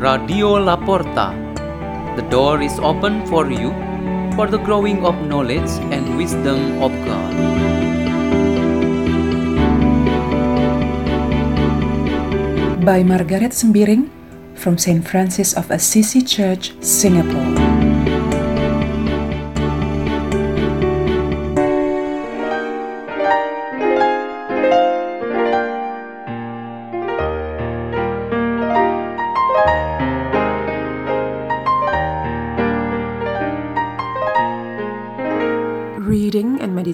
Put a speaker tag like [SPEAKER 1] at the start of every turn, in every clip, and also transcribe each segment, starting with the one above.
[SPEAKER 1] Radio La Porta. The door is open for you for the growing of knowledge and wisdom of God.
[SPEAKER 2] By Margareth Sembiring from St. Francis of Assisi Church, Singapore.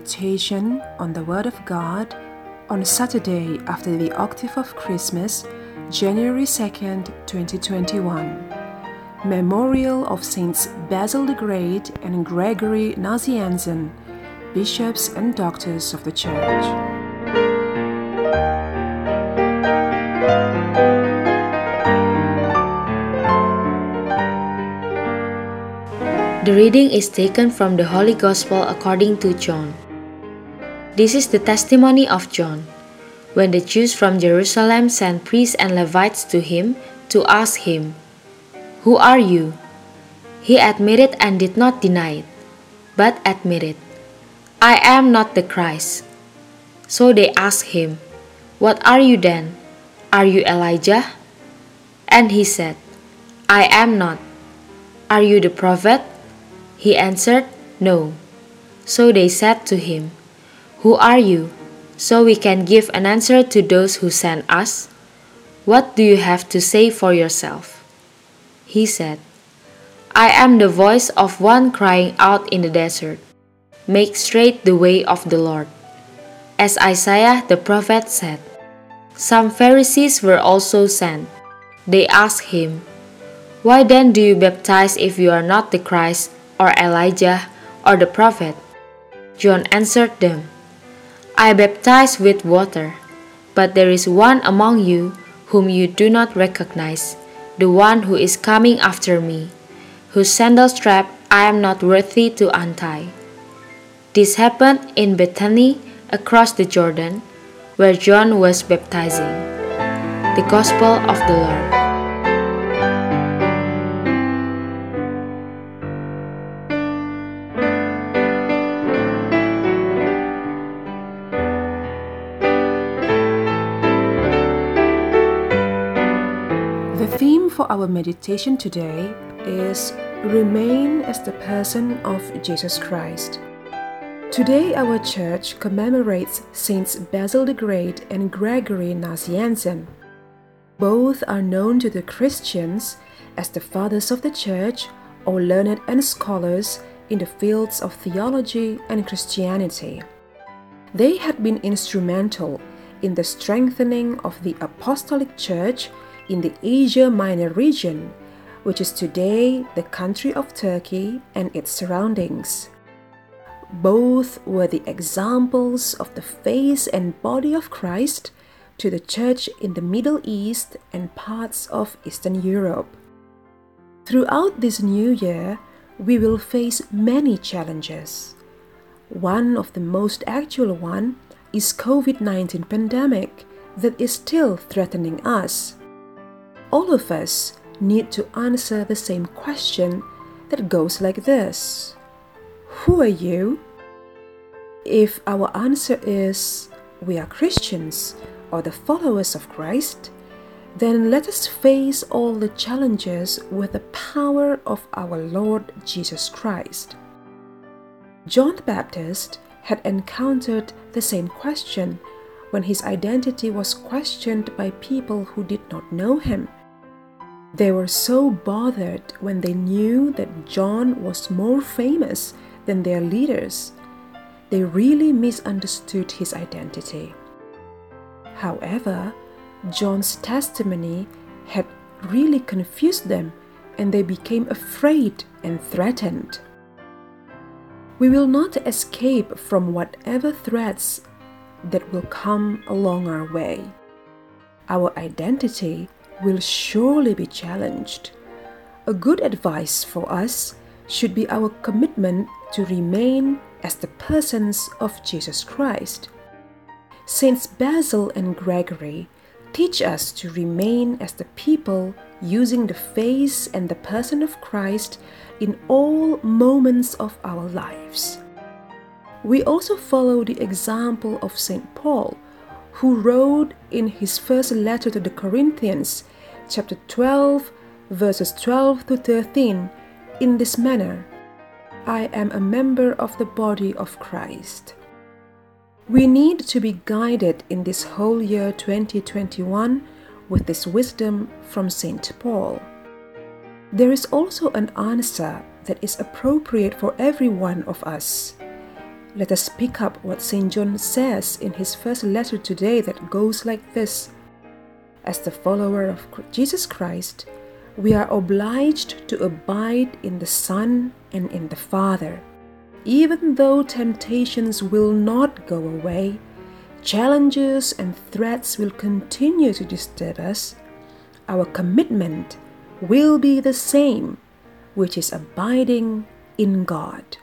[SPEAKER 2] Meditation on the Word of God on Saturday after the octave of Christmas, January 2nd, 2021. Memorial of Saints Basil the Great and Gregory Nazianzen, bishops and doctors of the Church.
[SPEAKER 3] The reading is taken from the Holy Gospel according to John. This is the testimony of John. When the Jews from Jerusalem sent priests and Levites to him to ask him, Who are you? He admitted and did not deny it, but admitted, I am not the Christ. So they asked him, What are you then? Are you Elijah? And he said, I am not. Are you the prophet? He answered, No. So they said to him, Who are you? So we can give an answer to those who sent us. What do you have to say for yourself? He said, I am the voice of one crying out in the desert, Make straight the way of the Lord. As Isaiah the prophet said, Some Pharisees were also sent. They asked him, Why then do you baptize if you are not the Christ? or Elijah, or the prophet? John answered them, I baptize with water, but there is one among you whom you do not recognize, the one who is coming after me, whose sandal strap I am not worthy to untie. This happened in Bethany across the Jordan, where John was baptizing. The Gospel of the Lord.
[SPEAKER 2] The theme for our meditation today is Remain as the person of Jesus Christ. Today, our church commemorates Saints Basil the Great and Gregory Nazianzen. Both are known to the Christians as the fathers of the church or learned and scholars in the fields of theology and Christianity. They had been instrumental in the strengthening of the Apostolic Church in the Asia Minor region, which is today the country of Turkey and its surroundings. Both were the examples of the face and body of Christ to the church in the Middle East and parts of Eastern Europe. Throughout this new year, we will face many challenges. One of the most actual one is COVID-19 pandemic that is still threatening us. All of us need to answer the same question that goes like this Who are you? If our answer is we are Christians or the followers of Christ, then let us face all the challenges with the power of our Lord Jesus Christ. John the Baptist had encountered the same question when his identity was questioned by people who did not know him. They were so bothered when they knew that John was more famous than their leaders. They really misunderstood his identity. However, John's testimony had really confused them and they became afraid and threatened. We will not escape from whatever threats that will come along our way. Our identity will surely be challenged. A good advice for us should be our commitment to remain as the persons of Jesus Christ. Saints Basil and Gregory teach us to remain as the people using the face and the person of Christ in all moments of our lives. We also follow the example of St. Paul, who wrote in his first letter to the Corinthians, chapter 12, verses 12 to 13, in this manner I am a member of the body of Christ. We need to be guided in this whole year 2021 with this wisdom from St. Paul. There is also an answer that is appropriate for every one of us. Let us pick up what St. John says in his first letter today that goes like this As the follower of Jesus Christ, we are obliged to abide in the Son and in the Father. Even though temptations will not go away, challenges and threats will continue to disturb us, our commitment will be the same, which is abiding in God.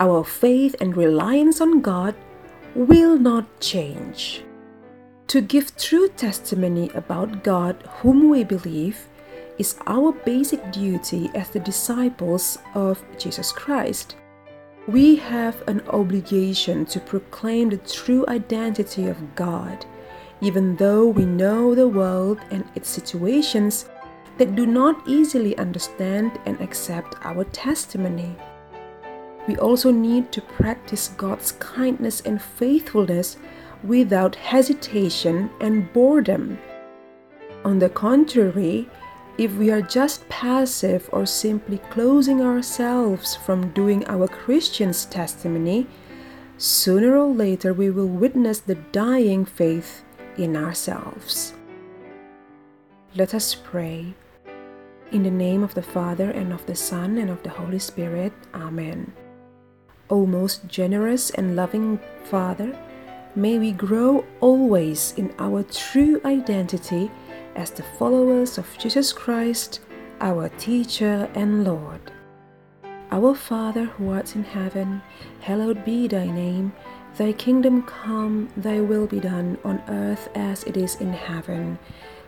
[SPEAKER 2] Our faith and reliance on God will not change. To give true testimony about God, whom we believe, is our basic duty as the disciples of Jesus Christ we have an obligation to proclaim the true identity of God, even though we know the world and its situations that do not easily understand and accept our testimony. We also need to practice God's kindness and faithfulness without hesitation and boredom. On the contrary, if we are just passive or simply closing ourselves from doing our Christian's testimony, sooner or later we will witness the dying faith in ourselves. Let us pray. In the name of the Father, and of the Son, and of the Holy Spirit. Amen. O most generous and loving Father, may we grow always in our true identity as the followers of Jesus Christ, our teacher and Lord. Our Father who art in heaven, hallowed be thy name. Thy kingdom come, thy will be done on earth as it is in heaven.